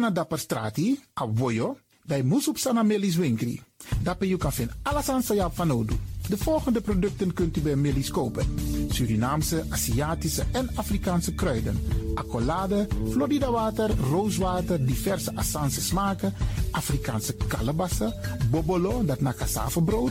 Na dapper strati, a voyo, bij Moesop Sana Melis Winkri. Dapper you kan vinden alles aan van Odu. De volgende producten kunt u bij Melis kopen. Surinaamse, Aziatische en Afrikaanse kruiden. Accolade, Florida water, rooswater, diverse Assange smaken. Afrikaanse kalebassen, bobolo, dat na cassavebrood.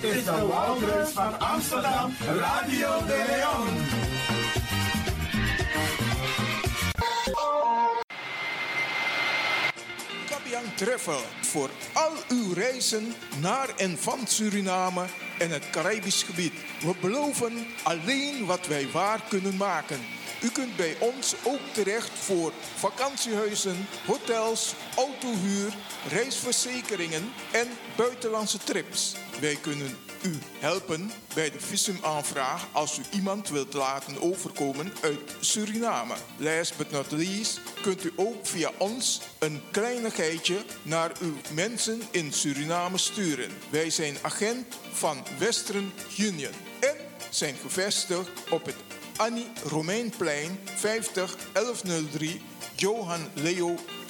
Dit is de Wouders van Amsterdam, Radio de Leon. Travel voor al uw reizen naar en van Suriname en het Caribisch gebied. We beloven alleen wat wij waar kunnen maken. U kunt bij ons ook terecht voor vakantiehuizen, hotels, autohuur, reisverzekeringen en buitenlandse trips. Wij kunnen u helpen bij de visumaanvraag als u iemand wilt laten overkomen uit Suriname. Last but not least kunt u ook via ons een naar uw mensen in Suriname sturen. Wij zijn agent van Western Union en zijn gevestigd op het Annie Romeinplein 50 1103 Johan Leo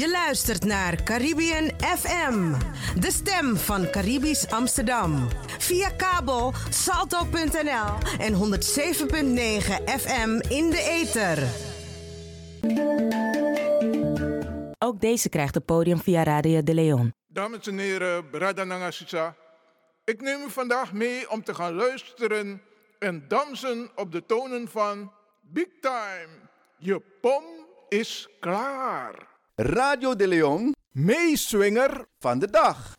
Je luistert naar Caribbean FM, de stem van Caribisch Amsterdam. Via kabel salto.nl en 107.9 FM in de ether. Ook deze krijgt het podium via Radio de Leon. Dames en heren, Brada Nangasisa. Ik neem u vandaag mee om te gaan luisteren en dansen op de tonen van Big Time. Je pom is klaar. Radio de Leon Meeswinger van de dag.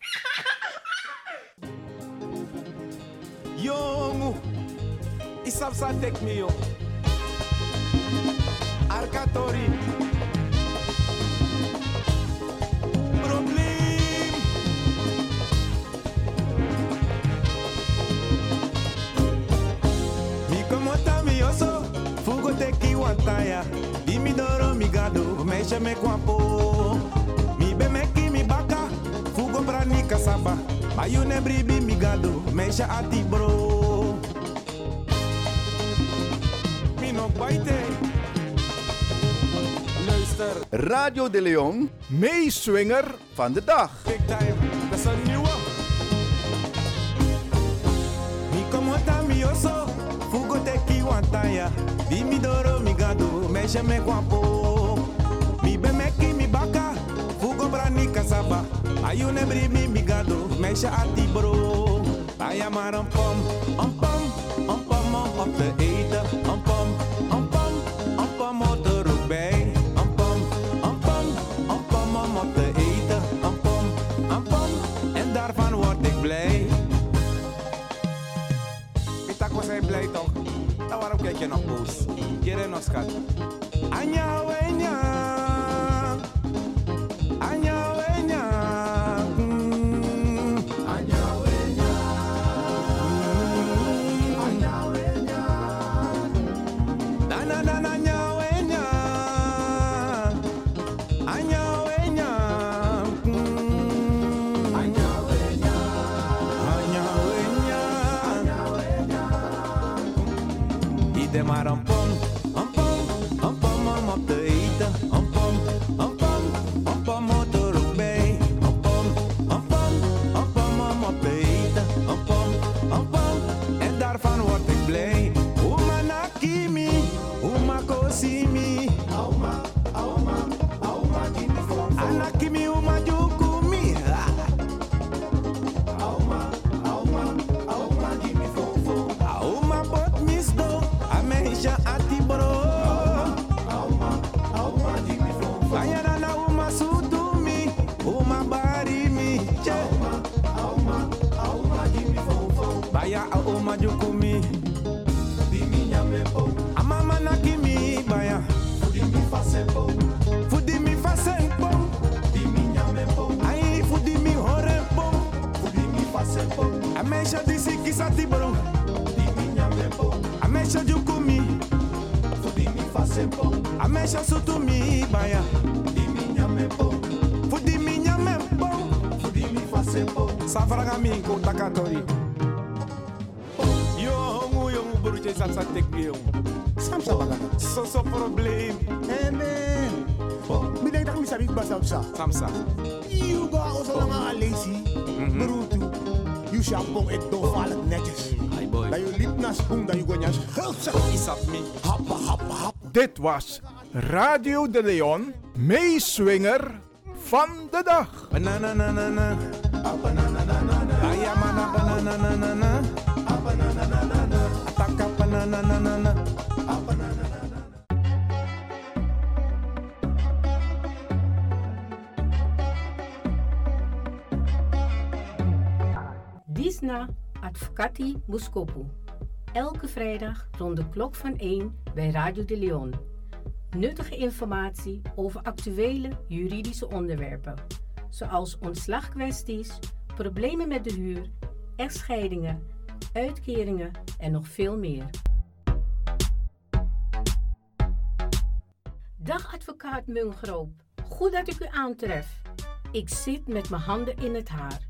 Jongu, isapsa tek me yo. Arkatori. Wantaya. Di mi doro mi gado, meisje me kwampo. Mi be me ki mi baka, fugo brani kasaba. Mayu ne bribi mi gado, meisje ati bro. Mi no baite. Luister, Radio de Leon Meeswinger van de dag. big time, dat is een nieuwe. Mi como ta mi oso, fugo te ki wantaya. Di mi doro mi gado, meisje me kwampo. Mi be me ki mi baka, fugo brani kasaba. Ayu ne bribi mi gado, meisje ati bro. Aya maar een pom, een pom, een pom om op te eten. Een pom, Dan waarom kijk je nog boos? Hier nog schat. Anja, wenya. Queimaram Fudi mi nyame po. Fudi mi fase po. Safraga mi ko takatori. Jongu, jongu, broertje, zat zat ik weer, jongen. Samsa baga. Zo, zo probleem. Eh man. Mi denk dat mi sabi ba samsa. Samsa. You ga oso lang ang alesi. Bruto. You shampoo doorvallig netjes. Hi boy. Dat je lip na spoen dat je me. Happa happa hap. Dit was Radio de Leon, Meeswinger van de dag. Banana na na na. Banana na na na. Ayamana banana na na na. Banana Advocati Muskopu. Elke vrijdag rond de klok van 1 bij Radio de Leon. Nuttige informatie over actuele juridische onderwerpen, zoals ontslagkwesties, problemen met de huur, echtscheidingen, uitkeringen en nog veel meer. Dag advocaat Mungroop, goed dat ik u aantref. Ik zit met mijn handen in het haar.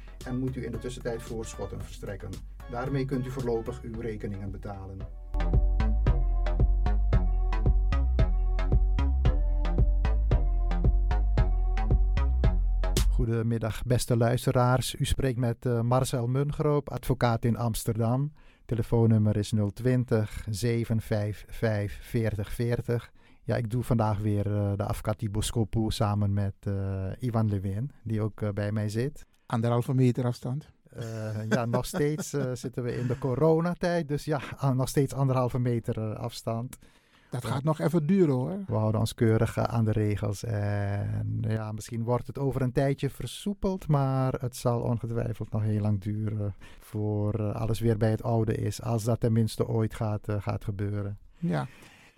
en moet u in de tussentijd voorschotten verstrekken. Daarmee kunt u voorlopig uw rekeningen betalen. Goedemiddag, beste luisteraars. U spreekt met uh, Marcel Mungroop, advocaat in Amsterdam. Telefoonnummer is 020 755 4040. Ja, ik doe vandaag weer uh, de Afkati Boskopu samen met uh, Ivan Lewin, die ook bij mij zit. Anderhalve meter afstand. ja, nog steeds zitten we in de coronatijd, dus ja, nog steeds anderhalve meter afstand. Dat gaat nog even duren hoor. We houden ons keurig aan de regels. En ja, misschien wordt het over een tijdje versoepeld. Maar het zal ongetwijfeld nog heel lang duren. Voor alles weer bij het oude is. Als dat tenminste ooit gaat, gaat gebeuren. Ja.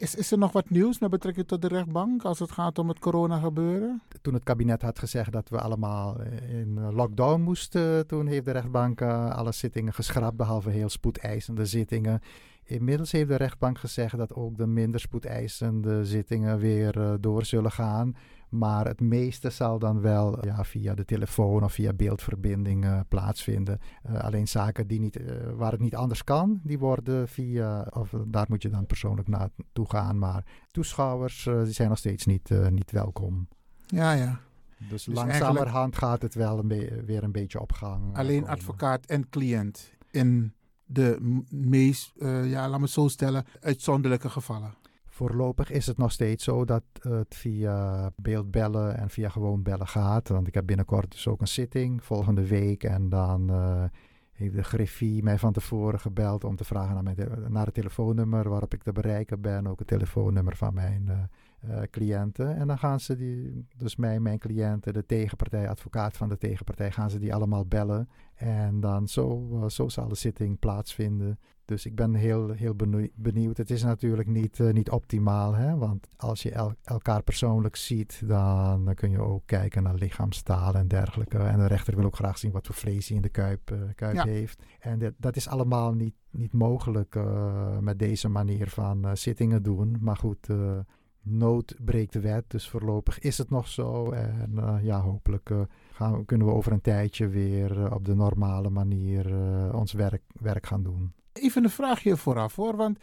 Is, is er nog wat nieuws met betrekking tot de rechtbank als het gaat om het corona gebeuren? Toen het kabinet had gezegd dat we allemaal in lockdown moesten, toen heeft de rechtbank alle zittingen geschrapt, behalve heel spoedeisende zittingen. Inmiddels heeft de rechtbank gezegd dat ook de minder spoedeisende zittingen weer uh, door zullen gaan. Maar het meeste zal dan wel ja, via de telefoon of via beeldverbinding uh, plaatsvinden. Uh, alleen zaken die niet, waar het niet anders kan, die worden via, of daar moet je dan persoonlijk naartoe gaan. Maar toeschouwers die zijn nog steeds niet, niet welkom. Ja, ja. Dus, dus langzamerhand gaat het wel een weer een beetje op gang. Alleen komen. advocaat en cliënt in de meest, ja, laat me zo stellen, uitzonderlijke gevallen. Voorlopig is het nog steeds zo dat het via beeldbellen en via gewoon bellen gaat. Want ik heb binnenkort dus ook een zitting volgende week. En dan uh, heeft de griffie mij van tevoren gebeld om te vragen naar, mijn naar het telefoonnummer waarop ik te bereiken ben. Ook het telefoonnummer van mijn uh, uh, cliënten. En dan gaan ze die, dus mij, mijn cliënten, de tegenpartij, advocaat van de tegenpartij, gaan ze die allemaal bellen. En dan zo, zo zal de zitting plaatsvinden. Dus ik ben heel, heel benieuwd. Het is natuurlijk niet, uh, niet optimaal, hè? want als je el elkaar persoonlijk ziet, dan, dan, kun je ook kijken naar lichaamstaal en dergelijke. En de rechter wil ook graag zien wat voor vlees hij in de kuip, kuip ja. heeft. En dat, dat is allemaal niet, niet mogelijk met deze manier van zittingen doen. Maar goed nood breekt de wet. Dus voorlopig is het nog zo. En uh, ja, hopelijk uh, gaan, kunnen we over een tijdje weer uh, op de normale manier ons werk, werk gaan doen. Even een vraagje vooraf hoor. Want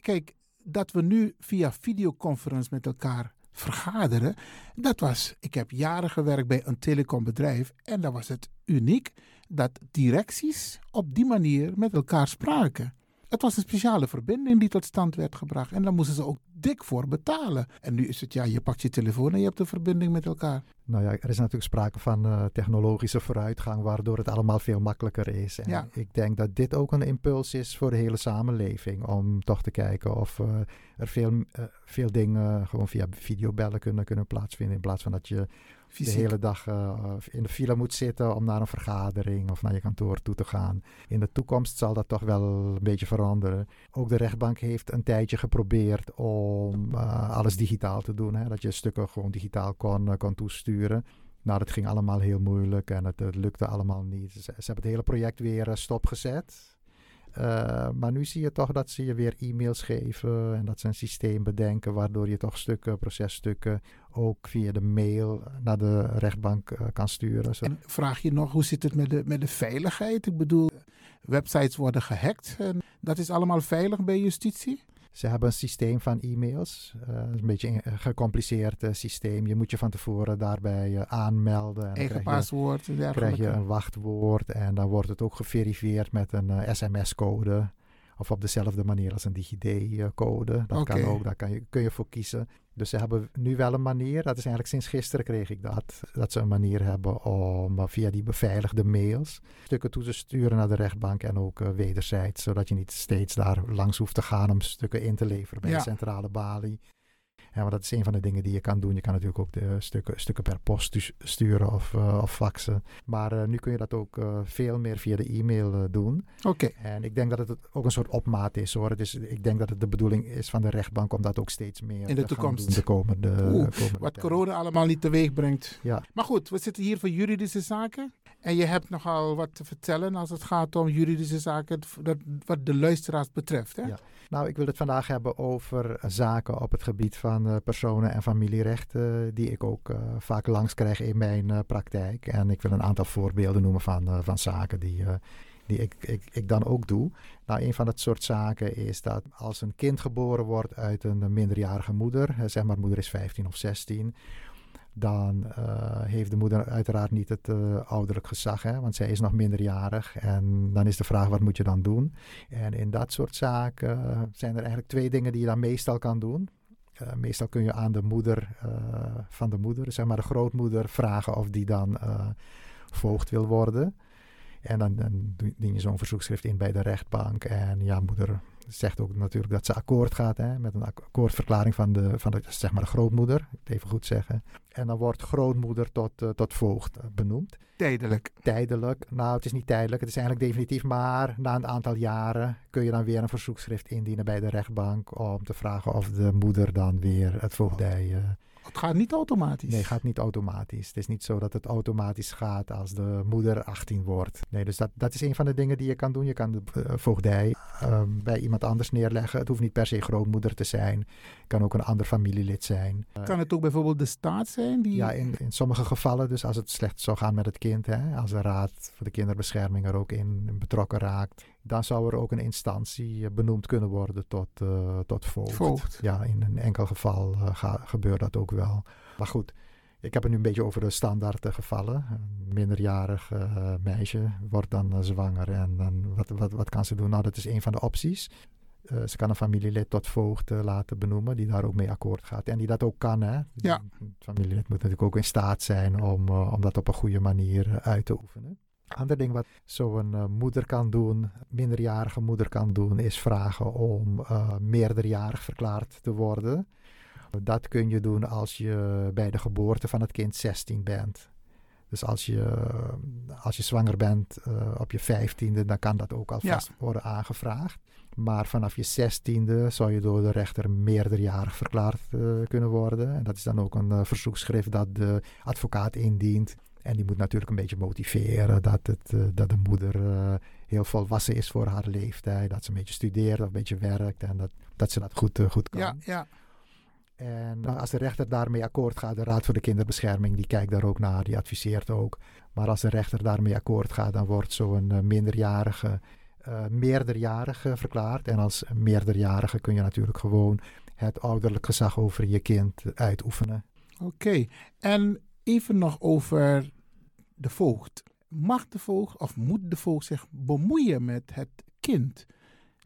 kijk, dat we nu via videoconference met elkaar vergaderen. Dat was, ik heb jaren gewerkt bij een telecombedrijf. En dan was het uniek dat directies op die manier met elkaar spraken. Het was een speciale verbinding die tot stand werd gebracht. En daar moesten ze ook dik voor betalen. En nu is het, ja, je pakt je telefoon en je hebt een verbinding met elkaar. Nou ja, er is natuurlijk sprake van uh, technologische vooruitgang, waardoor het allemaal veel makkelijker is. En ja. ik denk dat dit ook een impuls is voor de hele samenleving. Om toch te kijken of uh, er veel, uh, veel dingen gewoon via videobellen kunnen, kunnen plaatsvinden. In plaats van dat je De hele dag uh, in de file moet zitten om naar een vergadering of naar je kantoor toe te gaan. In de toekomst zal dat toch wel een beetje veranderen. Ook de rechtbank heeft een tijdje geprobeerd om uh, alles digitaal te doen. Hè? Dat je stukken gewoon digitaal kon, uh, kon toesturen. Nou, dat ging allemaal heel moeilijk en het, het lukte allemaal niet. Ze, ze, hebben het hele project weer stopgezet. Uh, maar nu zie je toch dat ze je weer e-mails geven en dat ze een systeem bedenken waardoor je toch stukken, processtukken ook via de mail naar de rechtbank uh, kan sturen. Zo. En vraag je nog, hoe zit het met de, met de veiligheid? Ik bedoel, websites worden gehackt. En dat is allemaal veilig bij justitie? Ze hebben een systeem van e-mails. Uh, een beetje een gecompliceerd uh, systeem. Je moet je van tevoren daarbij uh, aanmelden. En Eigen paswoord. Dan krijg je een wachtwoord. En dan wordt het ook geverifieerd met een sms-code. Of op dezelfde manier als een DigiD-code. Dat okay. kan ook, daar kan je, kun je voor kiezen. Dus ze hebben nu wel een manier, dat is eigenlijk sinds gisteren kreeg ik dat, dat ze een manier hebben om via die beveiligde mails stukken toe te sturen naar de rechtbank en ook uh, wederzijds, zodat je niet steeds daar langs hoeft te gaan om stukken in te leveren bij ja. de centrale balie. Ja, maar dat is een van de dingen die je kan doen. Je kan natuurlijk ook de stukken, stukken per post sturen of, uh, of faxen. Maar uh, nu kun je dat ook uh, veel meer via de e-mail doen. Oké. Okay. En ik denk dat het ook een soort opmaat is hoor. Dus ik denk dat het de bedoeling is van de rechtbank om dat ook steeds meer in de toekomst. Doen, de komende, Oeh, komende wat tijd. corona allemaal niet teweeg brengt. Ja. Maar goed, we zitten hier voor juridische zaken. En je hebt nogal wat te vertellen als het gaat om juridische zaken, dat, wat de luisteraars betreft. Hè? Ja. Nou, ik wil het vandaag hebben over zaken op het gebied van uh, personen- en familierecht, uh, die ik ook uh, vaak langs krijg in mijn praktijk. En ik wil een aantal voorbeelden noemen van, van zaken die, die ik, ik, ik dan ook doe. Nou, een van dat soort zaken is dat als een kind geboren wordt uit een minderjarige moeder, zeg maar moeder is 15 of 16, dan heeft de moeder uiteraard niet het ouderlijk gezag, hè, want zij is nog minderjarig. En dan is de vraag, wat moet je dan doen? En in dat soort zaken zijn er eigenlijk twee dingen die je dan meestal kan doen. Meestal kun je aan de moeder van de moeder, zeg maar de grootmoeder, vragen of die dan voogd wil worden. En dan, dan dien je zo'n verzoekschrift in bij de rechtbank. En ja, moeder zegt ook natuurlijk dat ze akkoord gaat hè, met een akkoordverklaring van de, van de, zeg maar de grootmoeder, even goed zeggen. En dan wordt grootmoeder tot, tot voogd benoemd. Tijdelijk. Tijdelijk. Nou, het is niet tijdelijk, het is eigenlijk definitief, maar na een aantal jaren kun je dan weer een verzoekschrift indienen bij de rechtbank om te vragen of de moeder dan weer het voogdij uh, het gaat niet automatisch. Nee, het gaat niet automatisch. Het is niet zo dat het automatisch gaat als de moeder 18 wordt. Nee, dus dat, dat is een van de dingen die je kan doen. Je kan de uh, voogdij uh, bij iemand anders neerleggen. Het hoeft niet per se grootmoeder te zijn. Het kan ook een ander familielid zijn. Uh, kan het ook bijvoorbeeld de staat zijn? Die... Ja, in, in sommige gevallen. Dus als het slecht zou gaan met het kind. Hè, als de Raad voor de Kinderbescherming er ook in betrokken raakt dan zou er ook een instantie benoemd kunnen worden tot, uh, tot voogd. voogd. Ja, in een enkel geval uh, ga, gebeurt dat ook wel. Maar goed, ik heb het nu een beetje over de standaard gevallen. Een minderjarig uh, meisje wordt dan zwanger en dan, wat, wat, wat kan ze doen? Nou, dat is een van de opties. ze kan een familielid tot voogd laten benoemen, die daar ook mee akkoord gaat. En die dat ook kan. Hè? Ja. Het familielid moet natuurlijk ook in staat zijn om, om dat op een goede manier uit te oefenen. Ander ding wat zo'n uh, moeder kan doen, minderjarige moeder kan doen, is vragen om uh, meerderjarig verklaard te worden. Dat kun je doen als je bij de geboorte van het kind 16 bent. Dus als je, als je zwanger bent uh, op je 15e, dan kan dat ook alvast ja. worden aangevraagd. Maar vanaf je zestiende zou je door de rechter meerderjarig verklaard kunnen worden. En dat is dan ook een verzoekschrift dat de advocaat indient en die moet natuurlijk een beetje motiveren dat, het, uh, dat de moeder uh, heel volwassen is voor haar leeftijd. Dat ze een beetje studeert of een beetje werkt en dat, dat ze dat goed, uh, goed kan. Ja, ja. En als de rechter daarmee akkoord gaat, de Raad voor de Kinderbescherming, die kijkt daar ook naar, die adviseert ook. Maar als de rechter daarmee akkoord gaat, dan wordt zo'n minderjarige meerderjarige verklaard. En als meerderjarige kun je natuurlijk gewoon het ouderlijk gezag over je kind uitoefenen. Oké, okay. en even nog over de voogd. Mag de voogd of moet de voogd zich bemoeien met het kind?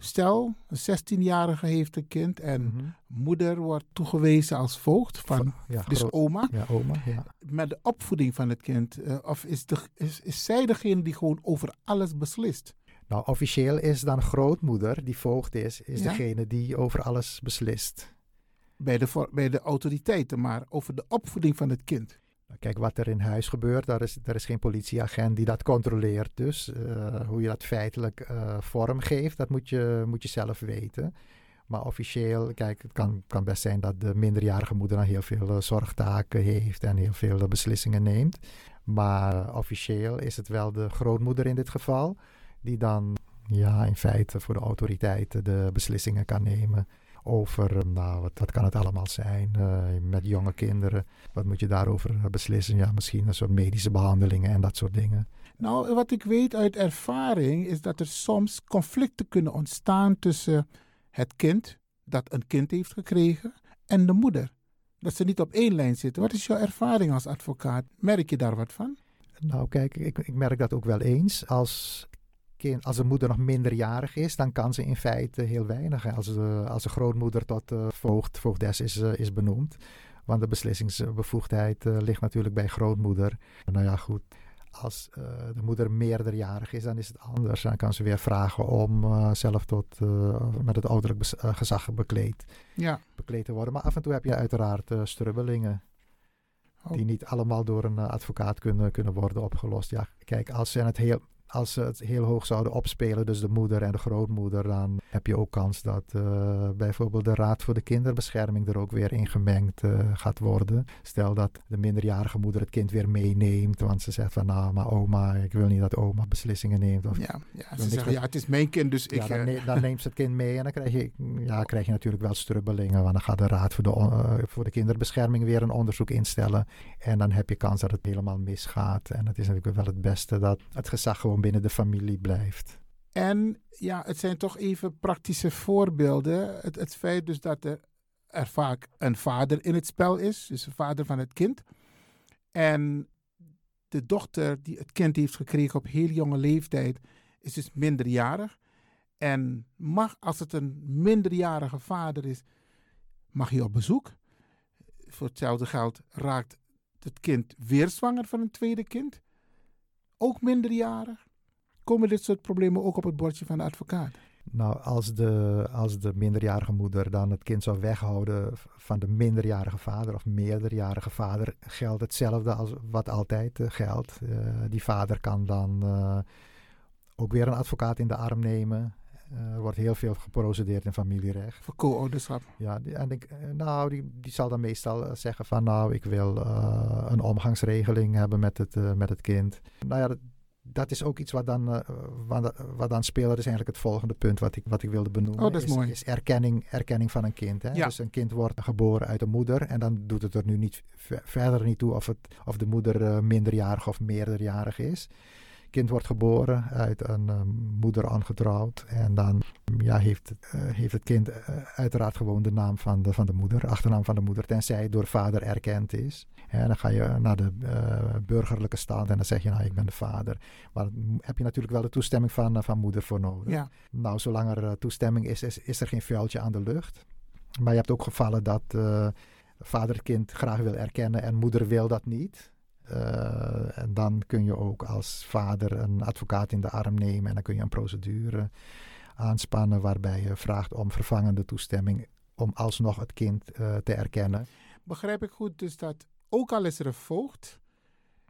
Stel, een 16-jarige heeft een kind en mm -hmm. moeder wordt toegewezen als voogd van ja, dus oma. Ja, oma ja. Met de opvoeding van het kind. Uh, of is, de, is, is zij degene die gewoon over alles beslist? Nou, officieel is dan grootmoeder, die voogd is, is degene die over alles beslist. Bij de, bij de autoriteiten, maar over de opvoeding van het kind. Kijk, wat er in huis gebeurt, daar is, daar is geen politieagent die dat controleert. Dus uh, hoe je dat feitelijk uh, vorm geeft, dat moet je, moet je zelf weten. Maar officieel, kijk, het kan, kan best zijn dat de minderjarige moeder dan heel veel uh, zorgtaken heeft en heel veel beslissingen neemt. Maar officieel is het wel de grootmoeder in dit geval, die dan ja, in feite voor de autoriteiten de beslissingen kan nemen over, nou, wat, wat kan het allemaal zijn uh, met jonge kinderen. Wat moet je daarover beslissen? Ja, misschien een soort medische behandelingen en dat soort dingen. Nou, wat ik weet uit ervaring is dat er soms conflicten kunnen ontstaan tussen het kind dat een kind heeft gekregen en de moeder. Dat ze niet op één lijn zitten. Wat is jouw ervaring als advocaat? Merk je daar wat van? Nou, kijk, ik, ik merk dat ook wel eens. Als kind, als de moeder nog minderjarig is, dan kan ze in feite heel weinig. Als de, als de grootmoeder tot uh, voogd, voogdes is, uh, is benoemd. Want de beslissingsbevoegdheid uh, ligt natuurlijk bij grootmoeder. Nou ja, goed. Als de moeder meerderjarig is, dan is het anders. Dan kan ze weer vragen om zelf tot, met het ouderlijk gezag bekleed, ja. bekleed te worden. Maar af en toe heb je uiteraard strubbelingen. Oh. Die niet allemaal door een advocaat kunnen, kunnen worden opgelost. Ja, kijk, als ze het heel als ze het heel hoog zouden opspelen, dus de moeder en de grootmoeder, dan heb je ook kans dat uh, bijvoorbeeld de Raad voor de Kinderbescherming er ook weer in gemengd uh, gaat worden. Stel dat de minderjarige moeder het kind weer meeneemt, want ze zegt van nou, maar oma, ik wil niet dat oma beslissingen neemt. Of, ja, ja, ze zeggen ja, het is mijn kind, dus ja, ik... Dan, ne dan, neemt ze het kind mee en dan krijg je, ja, krijg je natuurlijk wel strubbelingen, want dan gaat de Raad voor de, uh, voor de Kinderbescherming weer een onderzoek instellen en dan heb je kans dat het helemaal misgaat. En het is natuurlijk wel het beste dat het gezag gewoon binnen de familie blijft. En ja, het zijn toch even praktische voorbeelden. Het, feit dus dat er, er vaak een vader in het spel is, dus de vader van het kind. En de dochter die het kind heeft gekregen op heel jonge leeftijd, is dus minderjarig. En mag, als het een minderjarige vader is, mag hij op bezoek. Voor hetzelfde geld raakt het kind weer zwanger van een tweede kind. Ook minderjarig. Komen dit soort problemen ook op het bordje van de advocaat? Nou, als de, als de minderjarige moeder dan het kind zou weghouden van de minderjarige vader of meerderjarige vader, geldt hetzelfde als wat altijd uh, geldt. Uh, die vader kan dan uh, ook weer een advocaat in de arm nemen. Er wordt heel veel geprocedeerd in familierecht. Voor co-ouderschap? Ja, en ik, nou, die, die zal dan meestal zeggen van nou, ik wil een omgangsregeling hebben met het, met het kind. Nou ja, dat, dat is ook iets wat dan, uh, wat, wat dan speelt. Is eigenlijk het volgende punt wat ik, wat ik wilde benoemen. Oh, dat is, is mooi. Is erkenning, erkenning van een kind. Hè? Ja. Dus een kind wordt geboren uit een moeder. En dan doet het er nu niet verder niet toe of, het, of de moeder uh, minderjarig of meerderjarig is. kind wordt geboren uit een uh, moeder aangetrouwd. En dan ja, heeft, heeft het kind uiteraard gewoon de naam van de, van de moeder. Achternaam van de moeder. Tenzij het door vader erkend is. En dan ga je naar de uh, burgerlijke stand en dan zeg je, nou, ik ben de vader. Maar dan heb je natuurlijk wel de toestemming van, uh, van moeder voor nodig. Ja. Nou, zolang er uh, toestemming is, is, is, er geen vuiltje aan de lucht. Maar je hebt ook gevallen dat vader het kind graag wil erkennen en moeder wil dat niet. en dan kun je ook als vader een advocaat in de arm nemen en dan kun je een procedure aanspannen waarbij je vraagt om vervangende toestemming om alsnog het kind te erkennen. Begrijp ik goed dus dat ook al is er een voogd,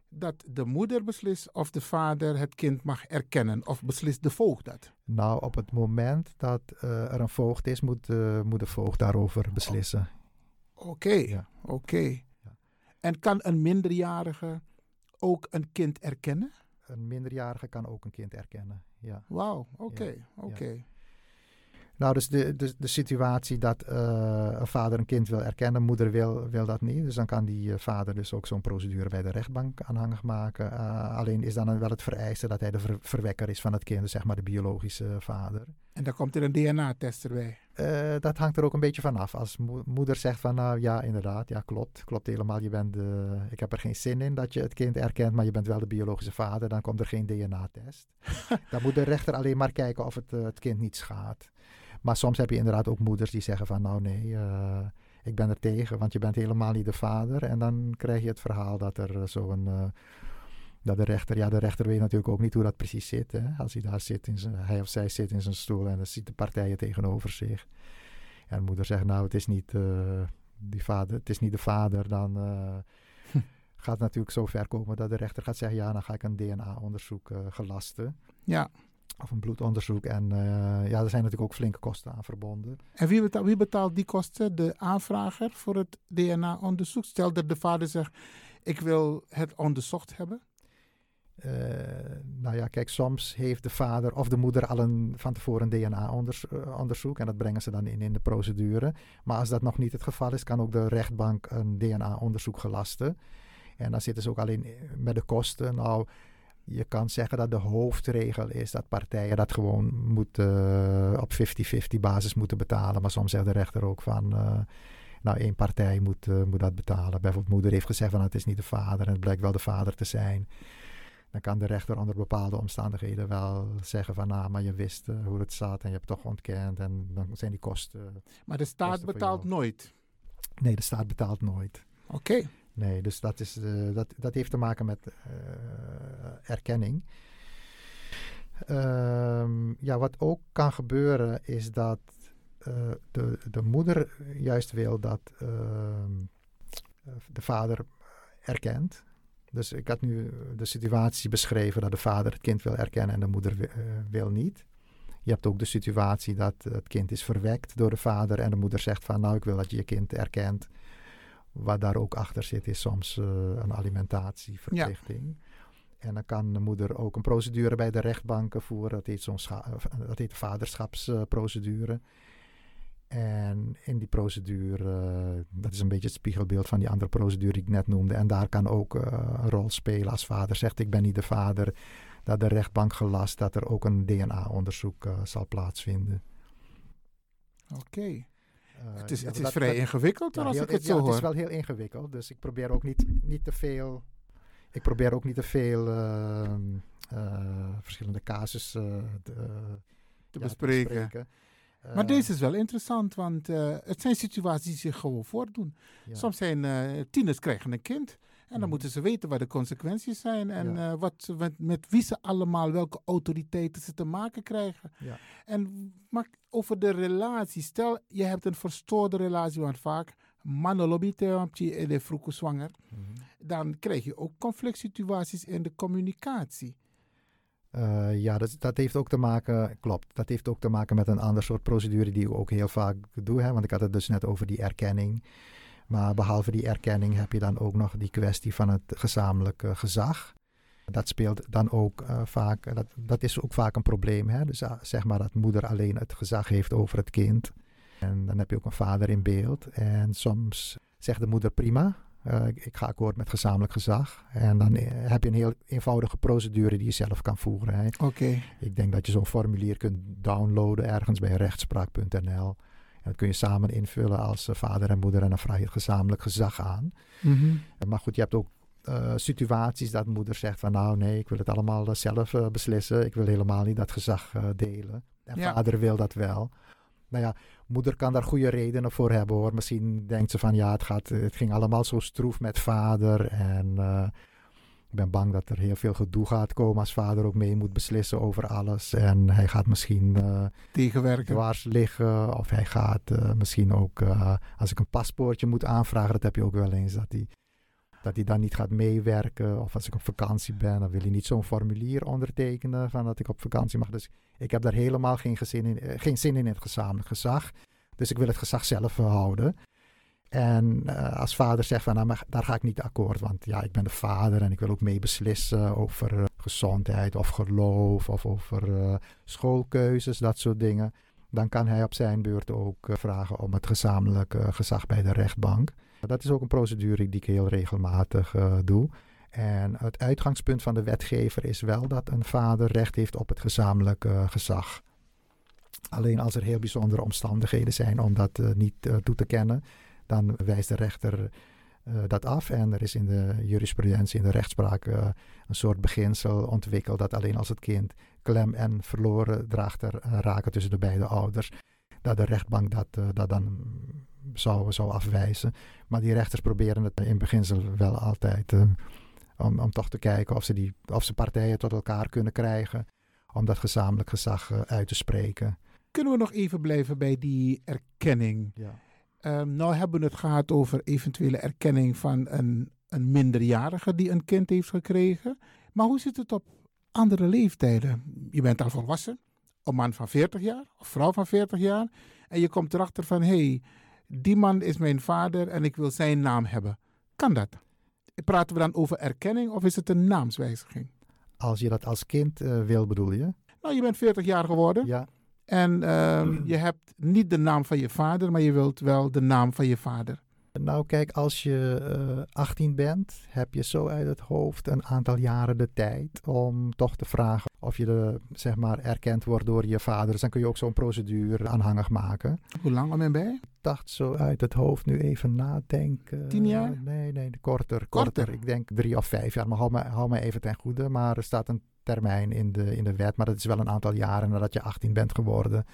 dat de moeder beslist of de vader het kind mag erkennen. Of beslist de voogd dat? Nou, op het moment dat uh, er een voogd is, moet, uh, moet de voogd daarover beslissen. Oké, okay, ja. oké. Okay. Ja. En kan een minderjarige ook een kind erkennen? Een minderjarige kan ook een kind erkennen, ja. Wauw, oké, okay, oké. Nou, dus de, de, de situatie dat uh, een vader een kind wil erkennen, moeder wil, wil dat niet. Dus dan kan die uh, vader dus ook zo'n procedure bij de rechtbank aanhangig maken. Uh, alleen is dan wel het vereiste dat hij de ver, verwekker is van het kind, dus zeg maar de biologische vader. En dan komt er een DNA-test erbij? dat hangt er ook een beetje vanaf. Als mo moeder zegt van nou ja, inderdaad, ja klopt, klopt helemaal. Je bent, ik heb er geen zin in dat je het kind erkent, maar je bent wel de biologische vader. Dan komt er geen DNA-test. dan moet de rechter alleen maar kijken of het het kind niet schaadt. Maar soms heb je inderdaad ook moeders die zeggen van nou nee, uh, ik ben er tegen, want je bent helemaal niet de vader. En dan krijg je het verhaal dat er uh, zo'n, uh, dat de rechter, ja de rechter weet natuurlijk ook niet hoe dat precies zit. Hè? Als hij daar zit, in zijn, hij of zij zit in zijn stoel en dan ziet de partijen tegenover zich. En de moeder zegt nou het is niet, die vader, het is niet de vader, dan gaat het natuurlijk zo ver komen dat de rechter gaat zeggen ja dan ga ik een DNA-onderzoek gelasten. Ja of een bloedonderzoek. En uh, ja, er zijn natuurlijk ook flinke kosten aan verbonden. En wie betaalt, wie betaalt die kosten? De aanvrager voor het DNA-onderzoek? Stel dat de vader zegt, ik wil het onderzocht hebben. Uh, nou ja, kijk, soms heeft de vader of de moeder al een, van tevoren een DNA-onderzoek en dat brengen ze dan in in de procedure. Maar als dat nog niet het geval is, kan ook de rechtbank een DNA-onderzoek gelasten. En dan zitten ze ook alleen met de kosten. Nou, je kan zeggen dat de hoofdregel is dat partijen dat gewoon moeten, uh, op 50-50 basis moeten betalen. Maar soms zegt de rechter ook van, uh, nou één partij moet, uh, moet dat betalen. Bijvoorbeeld moeder heeft gezegd van het is niet de vader en het blijkt wel de vader te zijn. Dan kan de rechter onder bepaalde omstandigheden wel zeggen van nou, maar je wist hoe het zat en je hebt toch ontkend en dan zijn die kosten. Maar de staat betaalt nooit? Nee, de staat betaalt nooit. Oké. Okay. Nee, dus dat, is, uh, dat, dat heeft te maken met uh, erkenning. Um, ja, wat ook kan gebeuren is dat uh, de, de moeder juist wil dat de vader erkent. Dus ik had nu de situatie beschreven dat de vader het kind wil erkennen en de moeder wi- eh, wil niet. Je hebt ook de situatie dat het kind is verwekt door de vader en de moeder zegt van nou ik wil dat je je kind erkent. Wat daar ook achter zit is soms eh, een alimentatieverplichting. En dan kan de moeder ook een procedure bij de rechtbanken voeren. Dat heet, scha- eh, dat heet de vaderschapsprocedure. En in die procedure, eh, dat is een beetje het spiegelbeeld van die andere procedure die ik net noemde. En daar kan ook eh, een rol spelen als vader zegt ik ben niet de vader. Dat de rechtbank gelast dat er ook een DNA-onderzoek eh, zal plaatsvinden. Oké. Eh, Het is- ja, het is vrij dat- ingewikkeld, ja, als ik het ja, zo Het is hoor. wel heel ingewikkeld, dus ik probeer ook niet, niet te veel. Ik probeer ook niet te veel eh, eh, verschillende casus eh, te, eh, te ja, bespreken. Maar Eh, deze is wel interessant, want eh, het zijn situaties die zich gewoon voordoen. Ja. Soms zijn eh, tieners krijgen een kind. En dan Mhm. moeten ze weten wat de consequenties zijn. En Ja. eh, wat met, met wie ze allemaal, welke autoriteiten ze te maken krijgen. Ja. En maar over de relatie. Stel, je hebt een verstoorde relatie, want vaak mannen in de vroege zwanger. Mhm. Dan krijg je ook conflict situaties in de communicatie. Eh, ja, dat, dat heeft ook te maken, klopt, dat heeft ook te maken met een ander soort procedure die ik ook heel vaak doe. Hè? Want ik had het dus net over die erkenning. Maar behalve die erkenning heb je dan ook nog die kwestie van het gezamenlijk eh, gezag. Dat speelt dan ook eh, vaak, dat, dat is ook vaak een probleem. Hè? Dus ah, zeg maar dat moeder alleen het gezag heeft over het kind. En dan heb je ook een vader in beeld. En soms zegt de moeder prima, eh, ik, ga akkoord met gezamenlijk gezag. En dan eh, heb je een heel eenvoudige procedure die je zelf kan voeren. Oké. Ik denk dat je zo'n formulier kunt downloaden ergens bij rechtspraak.nl. En dat kun je samen invullen als eh, vader en moeder en dan vraag je het gezamenlijk gezag aan. Mhm. Eh, Maar goed, je hebt ook eh, situaties dat moeder zegt van nou nee, ik wil het allemaal zelf beslissen. Ik wil helemaal niet dat gezag delen. En Ja. vader wil dat wel. Nou ja, moeder kan daar goede redenen voor hebben hoor. Misschien denkt ze van ja, het, gaat, het ging allemaal zo stroef met vader. En ik ben bang dat er heel veel gedoe gaat komen als vader ook mee moet beslissen over alles. En hij gaat misschien eh, Tegenwerken. dwars liggen. Of hij gaat eh, misschien ook, eh, als ik een paspoortje moet aanvragen, dat heb je ook wel eens, dat hij, dat hij dan niet gaat meewerken. Of als ik op vakantie ben, dan wil hij niet zo'n formulier ondertekenen van dat ik op vakantie mag. Dus ik heb daar helemaal geen, gezin in, geen zin in het gezamenlijk gezag. Dus ik wil het gezag zelf houden. En eh, als vader zegt van nou, daar ga ik niet akkoord, want ja, ik ben de vader en ik wil ook mee beslissen over eh, gezondheid of geloof of over eh, schoolkeuzes, dat soort dingen. Dan kan hij op zijn beurt ook vragen om het gezamenlijk gezag bij de rechtbank. Dat is ook een procedure die ik heel regelmatig doe. En het uitgangspunt van de wetgever is wel dat een vader recht heeft op het gezamenlijk gezag. Alleen als er heel bijzondere omstandigheden zijn om dat niet toe te kennen, dan wijst de rechter eh, dat af. En er is in de jurisprudentie, in de rechtspraak, eh, een soort beginsel ontwikkeld dat alleen als het kind klem en verloren draagt er eh, raken tussen de beide ouders, dat de rechtbank dat, dat dan zou, zou afwijzen. Maar die rechters proberen het in beginsel wel altijd om, om toch te kijken of ze, die, of ze partijen tot elkaar kunnen krijgen om dat gezamenlijk gezag uit te spreken. Kunnen we nog even blijven bij die erkenning? Ja. Ehm, nou hebben we het gehad over eventuele erkenning van een, een minderjarige die een kind heeft gekregen. Maar hoe zit het op andere leeftijden? Je bent al volwassen, een man van 40 jaar of vrouw van 40 jaar. En je komt erachter van, hé, hey, die man is mijn vader en ik wil zijn naam hebben. Kan dat? Praten we dan over erkenning of is het een naamswijziging? Als je dat als kind eh, wil, bedoel je? Nou, je bent 40 jaar geworden. Ja. En ehm, je hebt niet de naam van je vader, maar je wilt wel de naam van je vader. Nou, kijk, als je eh 18 bent, heb je zo uit het hoofd een aantal jaren de tijd om toch te vragen of je de, zeg maar, erkend wordt door je vader. Dus dan kun je ook zo'n procedure aanhangig maken. Hoe lang am je bij? Ik dacht zo uit het hoofd nu even nadenken. Tien jaar? Nee, nee, korter. Korter? Korter. Ik denk drie of vijf jaar. Maar hou me, hou me even ten goede. Maar er staat een termijn in de, in de wet. Maar dat is wel een aantal jaren nadat je 18 bent geworden.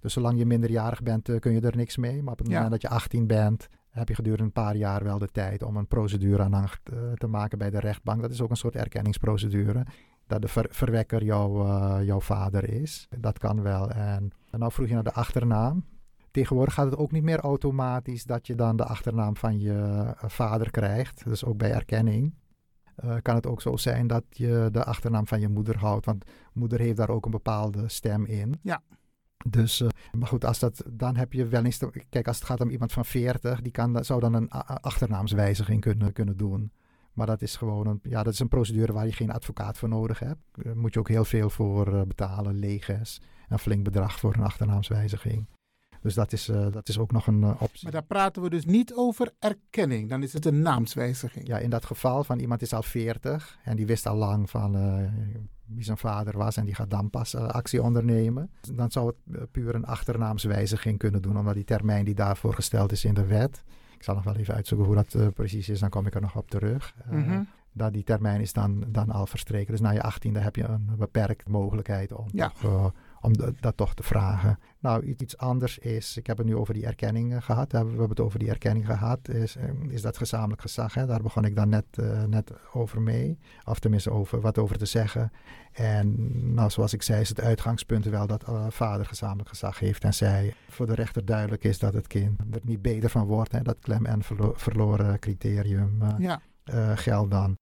Dus zolang je minderjarig bent, eh, kun je er niks mee. Maar op het Ja. moment dat je 18 bent, heb je gedurende een paar jaar wel de tijd om een procedure aanhangig eh, te maken bij de rechtbank. Dat is ook een soort erkenningsprocedure. Dat de ver- verwekker jouw, eh, jouw vader is. Dat kan wel. En, en nou vroeg je naar de achternaam. Tegenwoordig gaat het ook niet meer automatisch dat je dan de achternaam van je vader krijgt. Dus ook bij erkenning. Eh, kan het ook zo zijn dat je de achternaam van je moeder houdt. Want moeder heeft daar ook een bepaalde stem in. Ja. Dus, uh, maar goed, als dat, dan heb je wel eens. Te, kijk, als het gaat om iemand van 40, die kan, zou dan een achternaamswijziging kunnen, kunnen doen. Maar dat is gewoon een, ja, dat is een procedure waar je geen advocaat voor nodig hebt. Daar moet je ook heel veel voor betalen, leges. Een flink bedrag voor een achternaamswijziging. Dus dat is, uh, dat is ook nog een uh, optie. Maar daar praten we dus niet over erkenning. Dan is het een naamswijziging. Ja, in dat geval van iemand is al 40 en die wist al lang van uh, wie zijn vader was en die gaat dan pas actie ondernemen. Dan zou het puur een achternaamswijziging kunnen doen, omdat die termijn die daarvoor gesteld is in de wet. Ik zal nog wel even uitzoeken hoe dat precies is, dan kom ik er nog op terug. Mm -hmm. Dat die termijn is dan, dan al verstreken. Dus na je 18e heb je een beperkt mogelijkheid om ja. toch, om dat toch te vragen. Nou, iets anders is, ik heb het nu over die erkenning gehad. We hebben het over die erkenning gehad. Is, is dat gezamenlijk gezag? Hè? Daar begon ik dan net, uh, net over mee. Of tenminste over, wat over te zeggen. En nou, zoals ik zei, is het uitgangspunt wel dat uh, vader gezamenlijk gezag heeft. En zij voor de rechter duidelijk is dat het kind er niet beter van wordt. Hè? Dat klem en verlo verloren criterium uh, ja. geldt dan.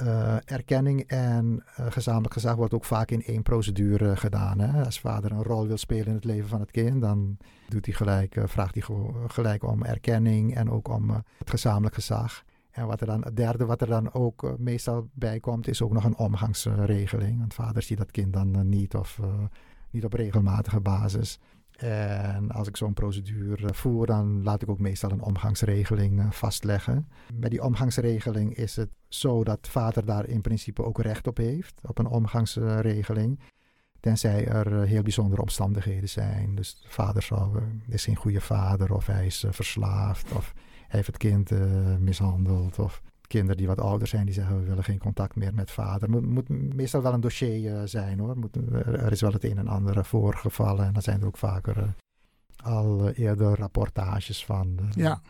Uh, erkenning en uh, gezamenlijk gezag wordt ook vaak in één procedure gedaan. Hè? Als vader een rol wil spelen in het leven van het kind, dan doet hij gelijk, vraagt hij gelijk om erkenning en ook om het gezamenlijk gezag. En wat er dan, het derde wat er dan ook meestal bij komt, is ook nog een omgangsregeling. Want vader ziet dat kind dan niet of niet op regelmatige basis. En als ik zo'n procedure voer, dan laat ik ook meestal een omgangsregeling vastleggen. Met die omgangsregeling is het zo dat vader daar in principe ook recht op heeft, op een omgangsregeling. Tenzij er heel bijzondere omstandigheden zijn. Dus de vader zal, is geen goede vader, of hij is verslaafd, of hij heeft het kind mishandeld, of kinderen die wat ouder zijn, die zeggen we willen geen contact meer met vader. Moet, moet meestal wel een dossier uh, zijn hoor. Moet, er is wel het een en ander voorgevallen en dan zijn er ook vaker al eerder rapportages van de, ja.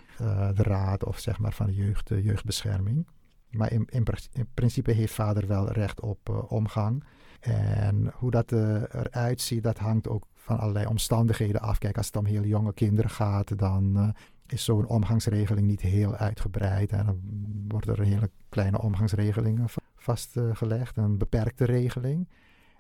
de raad of zeg maar van de jeugd, jeugdbescherming. Maar in, in, in, principe heeft vader wel recht op omgang. En hoe dat eruit ziet, dat hangt ook van allerlei omstandigheden af. Kijk, als het om heel jonge kinderen gaat, dan is zo'n omgangsregeling niet heel uitgebreid. En dan wordt er een hele kleine omgangsregeling vastgelegd, een beperkte regeling.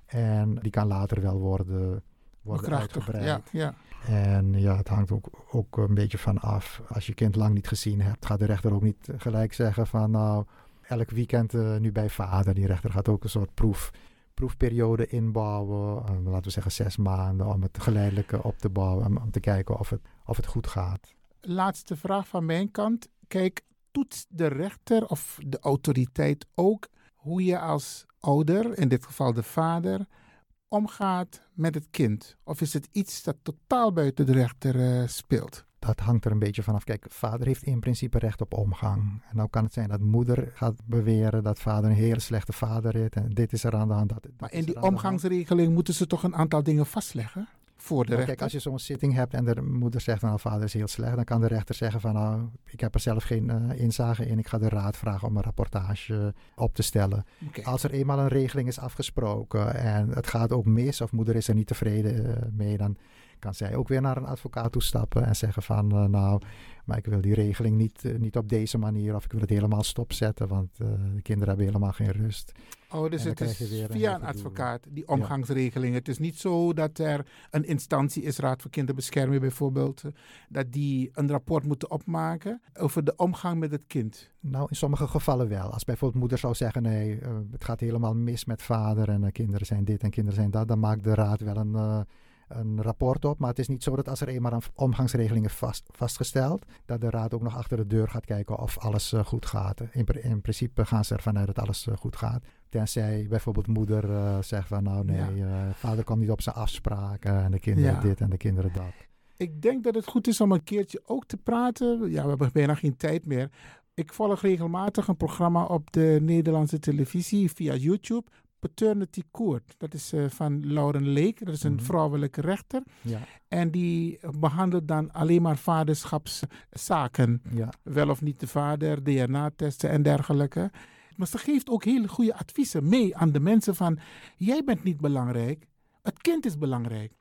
En die kan later wel worden, worden uitgebreid. Ja, ja. En ja, het hangt ook, ook een beetje van af. Als je kind lang niet gezien hebt, gaat de rechter ook niet gelijk zeggen van nou, elk weekend uh, nu bij vader. Die rechter gaat ook een soort proef, proefperiode inbouwen. Uh, laten we zeggen zes maanden om het geleidelijk op te bouwen. Om, om te kijken of het, of het goed gaat laatste vraag van mijn kant. Kijk, toetst de rechter of de autoriteit ook hoe je als ouder, in dit geval de vader, omgaat met het kind? Of is het iets dat totaal buiten de rechter uh, speelt? Dat hangt er een beetje vanaf. Kijk, vader heeft in principe recht op omgang. En nou kan het zijn dat moeder gaat beweren dat vader een hele slechte vader is. En dit is er aan de hand. Dat, dat maar in die omgangsregeling moeten ze toch een aantal dingen vastleggen? Voor de rechter. Kijk, als je zo'n zitting hebt en de moeder zegt, nou vader is heel slecht, dan kan de rechter zeggen van nou, ik heb er zelf geen uh, inzage in, ik ga de raad vragen om een rapportage op te stellen. Okay. Als er eenmaal een regeling is afgesproken en het gaat ook mis of moeder is er niet tevreden uh, mee, dan kan zij ook weer naar een advocaat toe stappen en zeggen van uh, nou, maar ik wil die regeling niet, niet op deze manier of ik wil het helemaal stopzetten, want de kinderen hebben helemaal geen rust. Oh, dus het is via een advocaat, die omgangsregeling. Ja. Het is niet zo dat er een instantie is, Raad voor Kinderbescherming bijvoorbeeld, dat die een rapport moeten opmaken over de omgang met het kind. Nou, in sommige gevallen wel. Als bijvoorbeeld moeder zou zeggen, nee, het gaat helemaal mis met vader en kinderen zijn dit en kinderen zijn dat, dan maakt de raad wel een... Een rapport op. Maar het is niet zo dat als er eenmaal een omgangsregeling is vast, vastgesteld, dat de raad ook nog achter de deur gaat kijken of alles uh, goed gaat. In, in, principe gaan ze ervan uit dat alles uh, goed gaat. Tenzij bijvoorbeeld moeder uh, zegt van nou nee, ja. vader komt niet op zijn afspraken en de kinderen Ja. dit en de kinderen dat. Ik denk dat het goed is om een keertje ook te praten. Ja, we hebben bijna geen tijd meer. Ik volg regelmatig een programma op de Nederlandse televisie via YouTube. Paternity Court. Dat is uh, van Lauren Lake. Dat is een Mhm. vrouwelijke rechter. Ja, En die behandelt dan alleen maar vaderschapszaken. ja. Wel of niet de vader, DNA-testen en dergelijke. Maar ze geeft ook hele goede adviezen mee aan de mensen van... Jij bent niet belangrijk. Het kind is belangrijk.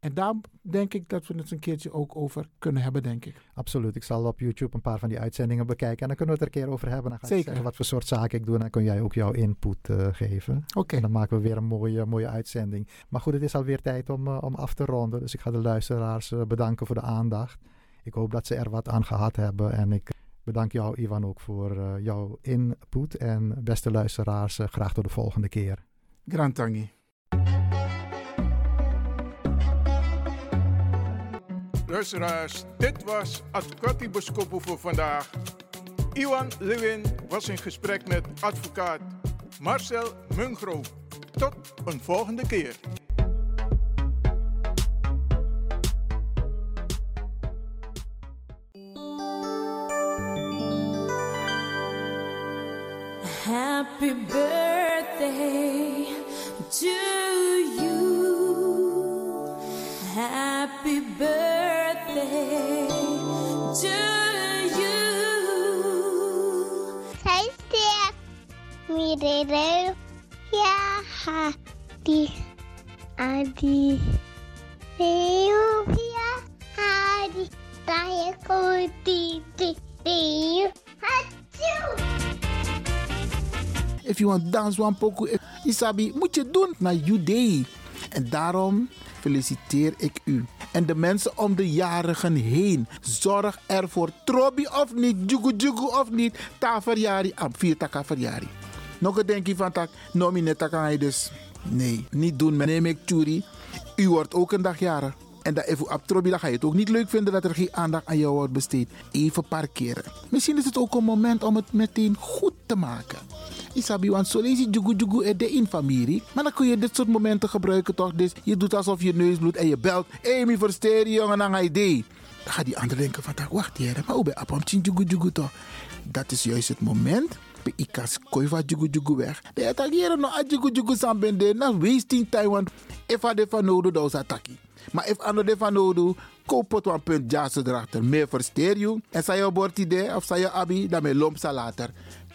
En daar denk ik dat we het een keertje ook over kunnen hebben, denk ik. Absoluut. Ik zal op YouTube een paar van die uitzendingen bekijken. En dan kunnen we het er een keer over hebben. Dan ga ik Zeker. zeggen wat voor soort zaken ik doe. En dan kun jij ook jouw input eh, geven. Oké. En dan maken we weer een mooie, mooie uitzending. Maar goed, het is alweer tijd om, eh, om af te ronden. Dus ik ga de luisteraars eh, bedanken voor de aandacht. Ik hoop dat ze er wat aan gehad hebben. En ik bedank jou, Ivan, ook voor jouw input. En beste luisteraars, graag tot de volgende keer. Grand Tangi. Luisteraars, dit was Advocati voor vandaag. Iwan Lewin was in gesprek met advocaat Marcel Mungro. Tot een volgende keer. Happy birthday to you. Happy birthday to you. Mirere. Adi. If you want dance one if- Isabi, moet je doen naar Judee. En daarom feliciteer ik u. En de mensen om de jarigen heen. Zorg ervoor, trobi of niet, jugu jugu of niet. Ta verjari, am vier taka. Nog een denkje van tak, nomi net taka hij dus. Nee, niet doen, neem ik churi. U wordt ook een dag jarig. En dat even op trobi, dan ga je het ook niet leuk vinden dat er geen aandacht aan jou wordt besteed. Even parkeren. Misschien is het ook een moment om het meteen goed te maken. Isabi, want zo lees je jugu jugu er de in familie. Maar dan kun je dit soort momenten gebruiken toch? Dus je doet alsof je neus bloedt en je belt. Mi versteer jongen, ga je idee. Dan gaat die ander denken van, wacht hier, maar hoe ben op jugu jugu toch? Dat is juist het moment. Bij ikas koi van jugu jugu weg. De attack hier no a jugu jugu sambende. Na wasting time, want if I de van nodig, dan is attackie. Maar if ano de van nodig, koop het een punt jazz erachter. Meer versteer je. En zei je bord idee of zei je abi, dan met lomp later.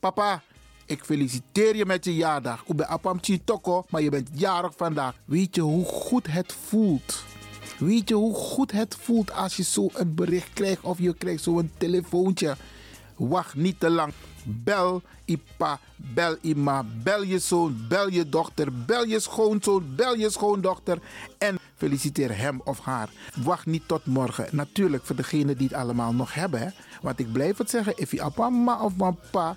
Papa, ik feliciteer je met je jaardag. Ik ben Apam Toko, maar je bent jarig vandaag. Weet je hoe goed het voelt? Weet je hoe goed het voelt als je zo een bericht krijgt of je krijgt zo'n telefoontje? Wacht niet te lang. Bel Ipa, bel Ima, bel je zoon, bel je dochter, bel je schoonzoon, bel je schoondochter en feliciteer hem of haar. Wacht niet tot morgen. Natuurlijk voor degenen die het allemaal nog hebben. Want ik blijf het zeggen, if je mama of papa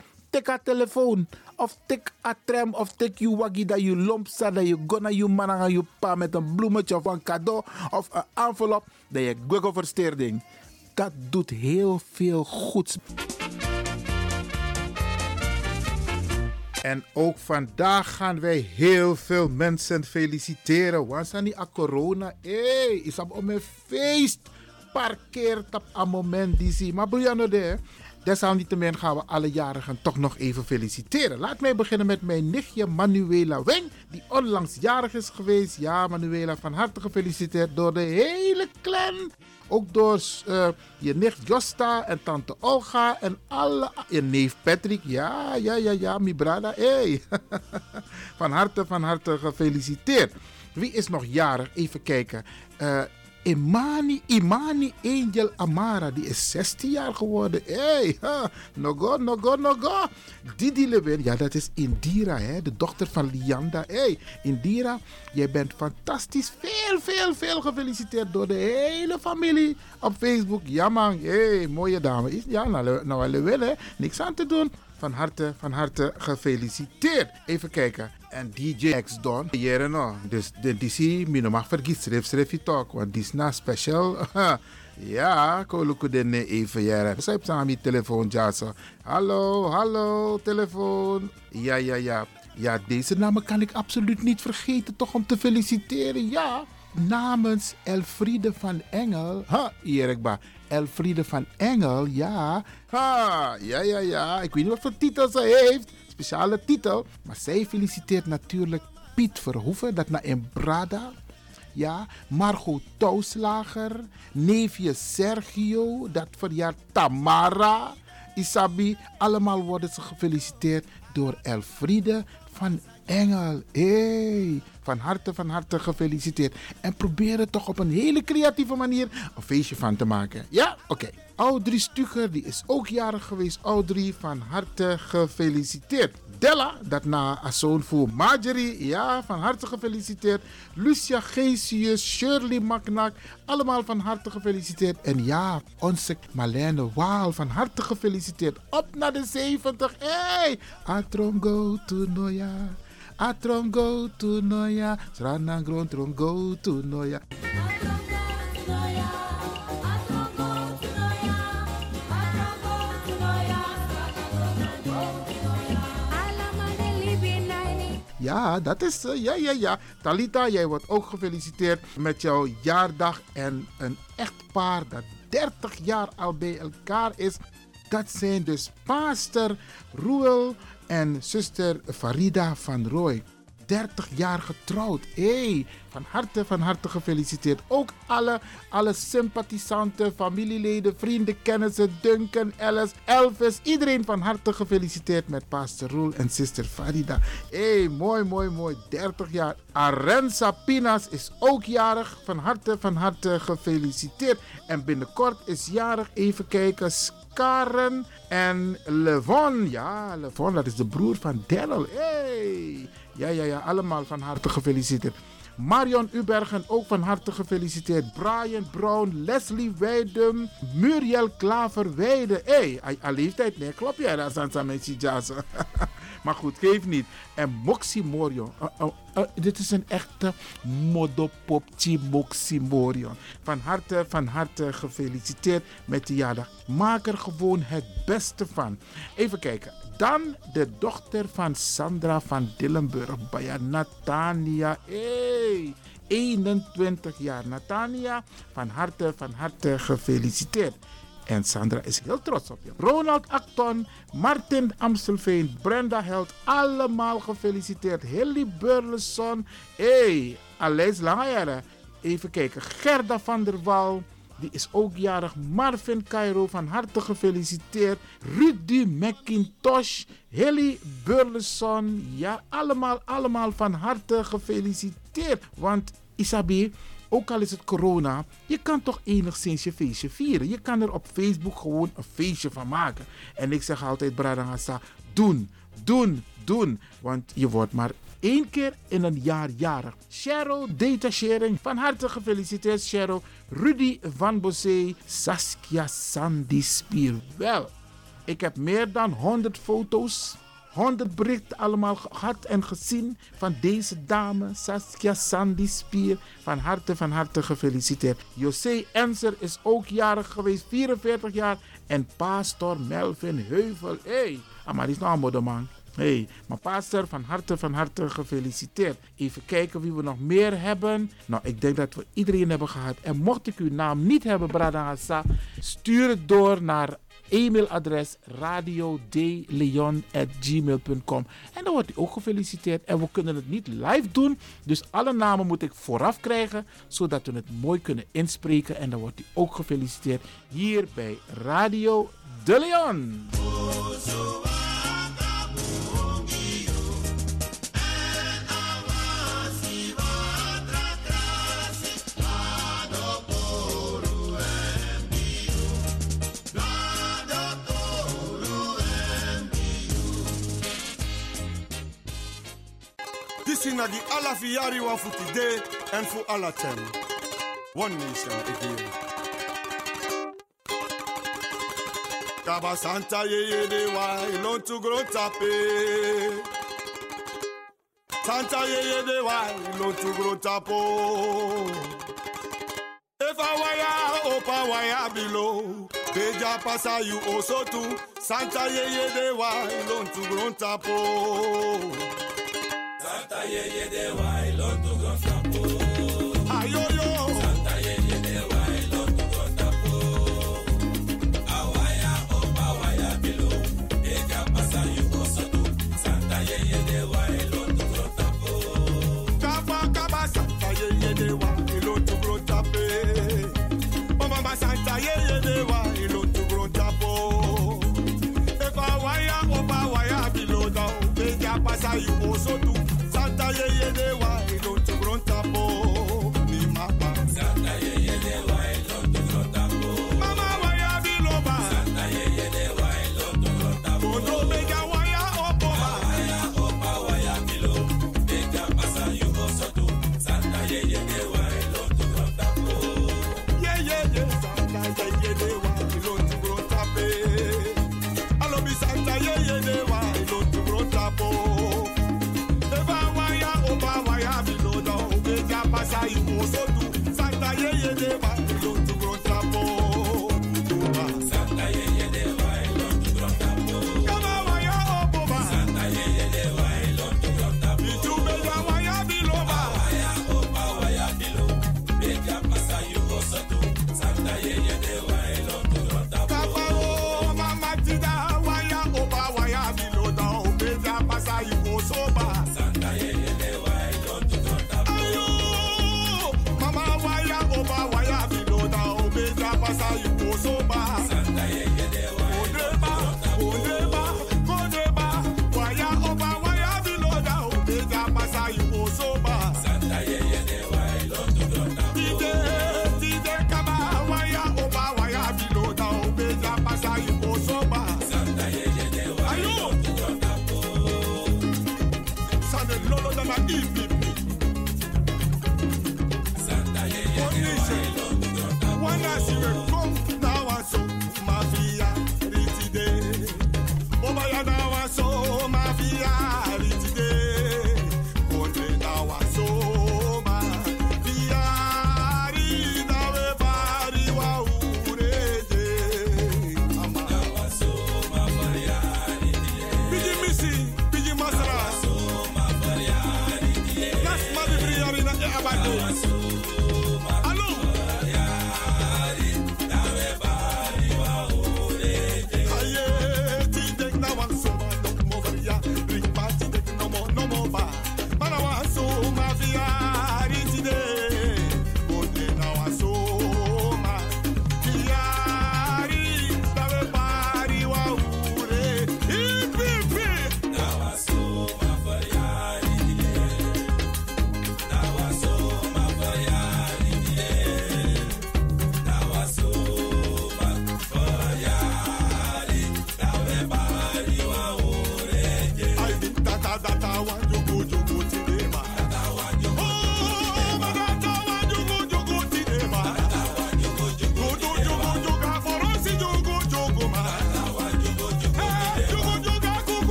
tik haar telefoon. Of tik a tram of tik je waggie dat je lomp staat. Dat je gonna je man aan je pa met een bloemetje of een cadeau of een envelop. Dat je gwiggle versteerding. Dat doet heel veel goeds. En ook vandaag gaan wij heel veel mensen feliciteren. Want zijn niet a corona. Hé, hey, is op een feest. Parkeert op een moment die zie. Maar Brianna de. Desalniettemin gaan we alle jarigen toch nog even feliciteren. Laat mij beginnen met mijn nichtje Manuela Weng, die onlangs jarig is geweest. Ja, Manuela, van harte gefeliciteerd door de hele clan. Ook door uh, je nicht Josta en tante Olga en alle. Je neef Patrick. Ja, ja, ja, ja, mi brada. Hey. van harte, van harte gefeliciteerd. Wie is nog jarig? Even kijken. Uh, Imani, Imani Angel Amara, die is 16 jaar geworden. Hey, ha, nogo, nogo, nogo. Didi Lewin, ja, dat is Indira, hè, de dochter van Lianda. Hey, Indira, jij bent fantastisch. Veel, veel, veel gefeliciteerd door de hele familie op Facebook. Ja, man, hey, mooie dame. Ja, nou, nou Lewin, hè, niks aan te doen. Van harte, van harte gefeliciteerd. Even kijken. En DJ X Don. Hier no. Dus de DC, mi no mag vergis, schrijf, schrijf je toch. Want die is na special. ja, koluku den even jaren. Zij aan mijn telefoon, Jaso. Hallo, hallo, telefoon. Ja, ja, ja. Ja, deze namen kan ik absoluut niet vergeten, toch om te feliciteren. Ja, namens Elfriede van Engel. Ha, Erikba. Elfriede van Engel, ja. Ha, ja, ja, ja. Ik weet niet wat voor titel ze heeft. Speciale titel. Maar zij feliciteert natuurlijk Piet Verhoeven, dat naar Embrada. Ja, Margot Touwslager, neefje Sergio, dat verjaart Tamara, Isabi. Allemaal worden ze gefeliciteerd door Elfriede van Engel. Hey, van harte, van harte gefeliciteerd. En probeer er toch op een hele creatieve manier een feestje van te maken. Ja, oké. Audrey Stuger, die is ook jarig geweest. Audrey, van harte gefeliciteerd. Della, dat na zoon voor Marjorie, ja, van harte gefeliciteerd. Lucia Geesius, Shirley Maknak, allemaal van harte gefeliciteerd. En ja, onze Marlene Waal, van harte gefeliciteerd. Op naar de 70, hey! Atrongo Tunoya, Atrongo Tunoya, Sranangron Trongo Tunoya. Ja, dat is. eh, ja, ja, ja. Talita, jij wordt ook gefeliciteerd met jouw jaardag. En een echtpaar dat 30 jaar al bij elkaar is. Dat zijn dus Pastor Roel en zuster Farida van Rooij. 30 jaar getrouwd. hey, van harte, van harte gefeliciteerd. Ook alle, alle sympathisanten, familieleden, vrienden, kennissen, Duncan, Alice, Elvis. Iedereen van harte gefeliciteerd met Pastor Roel en zuster Farida. hey, mooi, mooi, mooi. 30 jaar. Arenza Pinas is ook jarig. Van harte, van harte gefeliciteerd. En binnenkort is jarig, even kijken, Karen en Levon. Ja, Levon, dat is de broer van Daryl. Hey. Ja, ja, ja, allemaal van harte gefeliciteerd. Marion Ubergen ook van harte gefeliciteerd. Brian Brown, Leslie Weidum, Muriel Klaverweide. Hé, hey, a leeftijd, nee, klopt jij daar, Sansa Jazz. Maar goed, geef niet. En Moxie Morion. Uh, dit is een echte modopopchi Moxie Morion. Van harte, van harte gefeliciteerd met de jaardag. Maak er gewoon het beste van. Even kijken. Dan de dochter van Sandra van Dillenburg. Bij Natania. Hey, 21 jaar. Natania, van harte, van harte gefeliciteerd. En Sandra is heel trots op je. Ronald Acton, Martin Amstelveen, Brenda Held, allemaal gefeliciteerd. Hilly Burleson, hey, Aleis Langejaren. Even kijken, Gerda van der Wal, die is ook jarig. Marvin Cairo, van harte gefeliciteerd. Rudy McIntosh, Hilly Burleson, ja, allemaal, allemaal van harte gefeliciteerd. Want Isabi, ook al is het corona, je kan toch enigszins je feestje vieren. Je kan er op Facebook gewoon een feestje van maken. En ik zeg altijd, Bradangasa, doen, doen, doen. Want je wordt maar één keer in een jaar jarig. Cheryl Sharing, van harte gefeliciteerd Cheryl. Rudy van Bossé, Saskia Sandy Spier. Wel, ik heb meer dan 100 foto's 100 berichten allemaal gehad en gezien van deze dame, Saskia Sandy Spier. Van harte, van harte gefeliciteerd. José Enser is ook jarig geweest, 44 jaar. En pastor Melvin Heuvel. Hé, hey, maar die is nou een moederman. hey, maar pastor, van harte, van harte gefeliciteerd. Even kijken wie we nog meer hebben. Nou, ik denk dat we iedereen hebben gehad. En mocht ik uw naam niet hebben, Brada Hassa, stuur het door naar e-mailadres radiodeleon.gmail.com En dan wordt u ook gefeliciteerd. En we kunnen het niet live doen. Dus alle namen moet ik vooraf krijgen. Zodat we het mooi kunnen inspreken. En dan wordt u ook gefeliciteerd hier bij Radio De Leon. blessing of the Allah for Yariwa for today and for Allah ten. One nation again. Kaba Santa ye ye de wa ilon tu gron tape. Santa ye ye de wa ilon tu gron tapo. If I wire up, I below. Deja pasa you also too. Santa ye de wa ilon tu gron tapo batalha e de vai, lonto gonfé.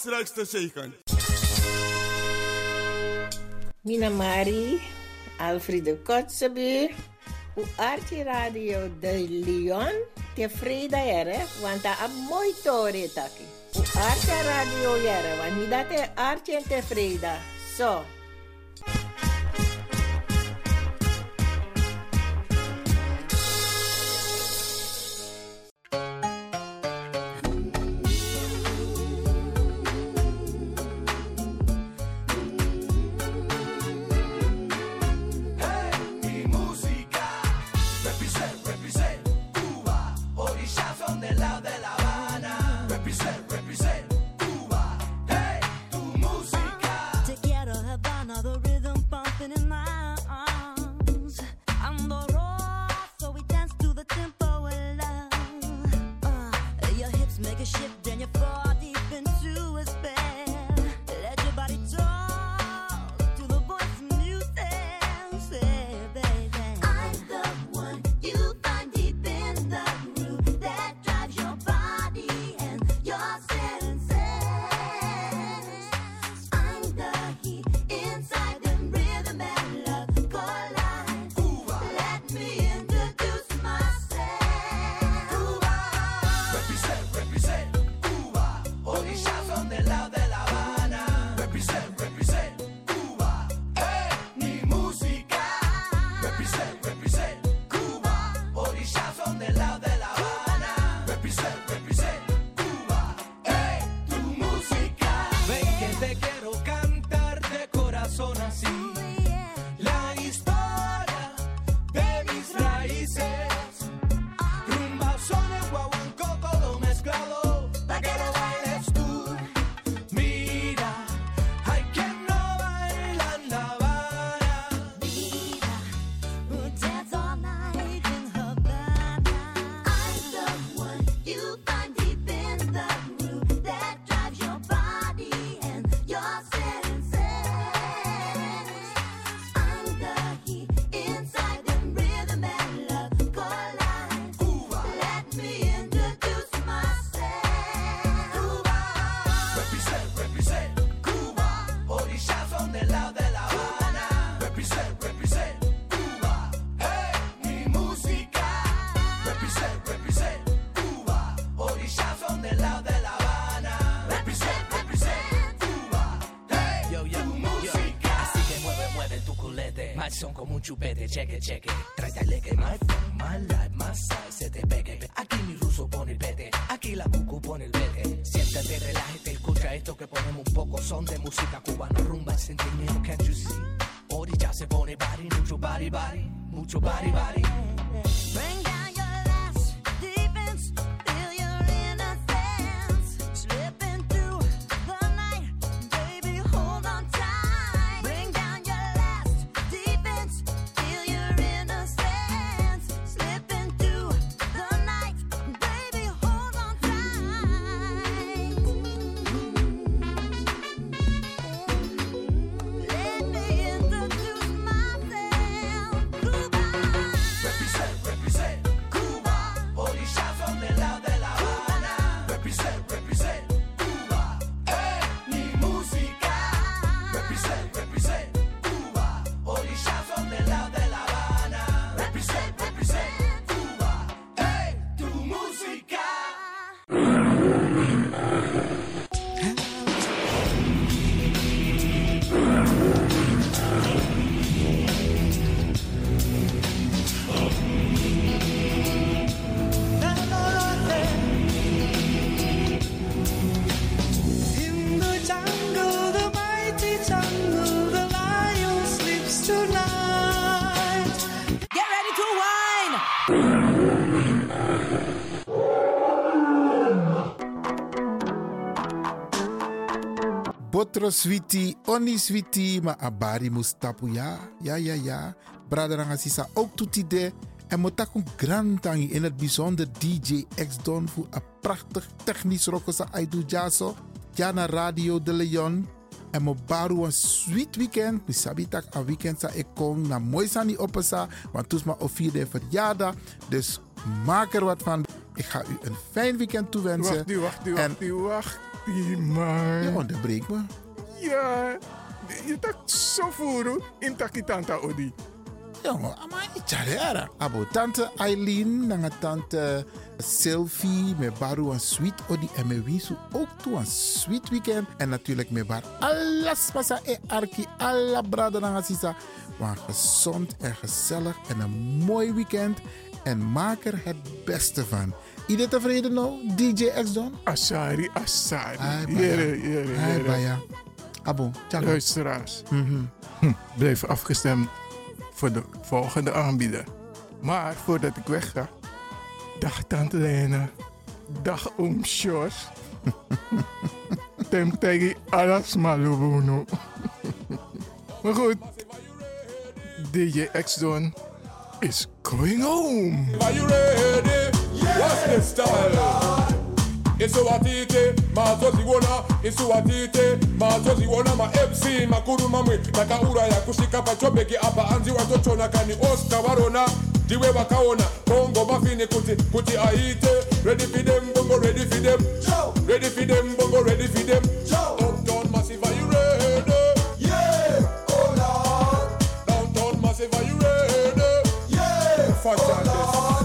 straks zegen. Mina Mari, Alfredo Kotzebuur. U Radio de Leon. Tevreden erg, want dat is mooi toren. U Radio erg, want niet dat Archie Arti en tevreden. Zo. So. you better check it, check it. otro sweetie, oni switi, ma abari mustapu ja, ja, ja, ja. Braderanga sisa ook toetide. En motaku grantangi in het bijzonder DJ X Don voor een prachtig technisch rokosa aidu jaso. Ja na Radio de Leon. En mo baru een sweet weekend. Mi sabitak a weekend sa ik kom na mooi sani opesa. Want toes ma of vierde verjaardag. Dus maak er wat van. Ik ga u een fijn weekend toewensen. Wacht wacht wacht wacht. Je onderbreekt me. Ja, je tak zo voeren in takitanta odi. Jongen, maar niet jaren. Abo tante Eileen, nanga tante Sylvie, me baru een sweet odi en me wisu ook toe een sweet weekend. En natuurlijk me bar alles pasa e arki, alla brada nanga sisa. Maar gezond en gezellig en een mooi weekend. En maak er het beste van. Iedereen tevreden nou, DJ X-Don? Asari, Asari. Hai, Jere, jere, Hai, jere. baya. Abo, tjaka. Luisteraars, Mhm. hm, blijf afgestemd voor de volgende aanbieder. Maar voordat ik wegga, dag Tante Lena, dag Oom Sjors. Tem tegi alles malubuno. maar goed, DJ X-Don is going home. Are you ready? What's the style? Isuwatite, mazoziwona, isuwatite, mazoziwona ma MC, makuru mamwe, makaura ya kushika pachobeki apa anzi watochona kani Oscar warona, diwe wakaona, bongo mafini kuti, kuti aite, ready for them, bongo ready for them, ready for them, bongo ready for them, Uptown Massive, are you ready? Yeah, oh Lord. Downtown Massive, are you ready? Yeah, Fat Charles.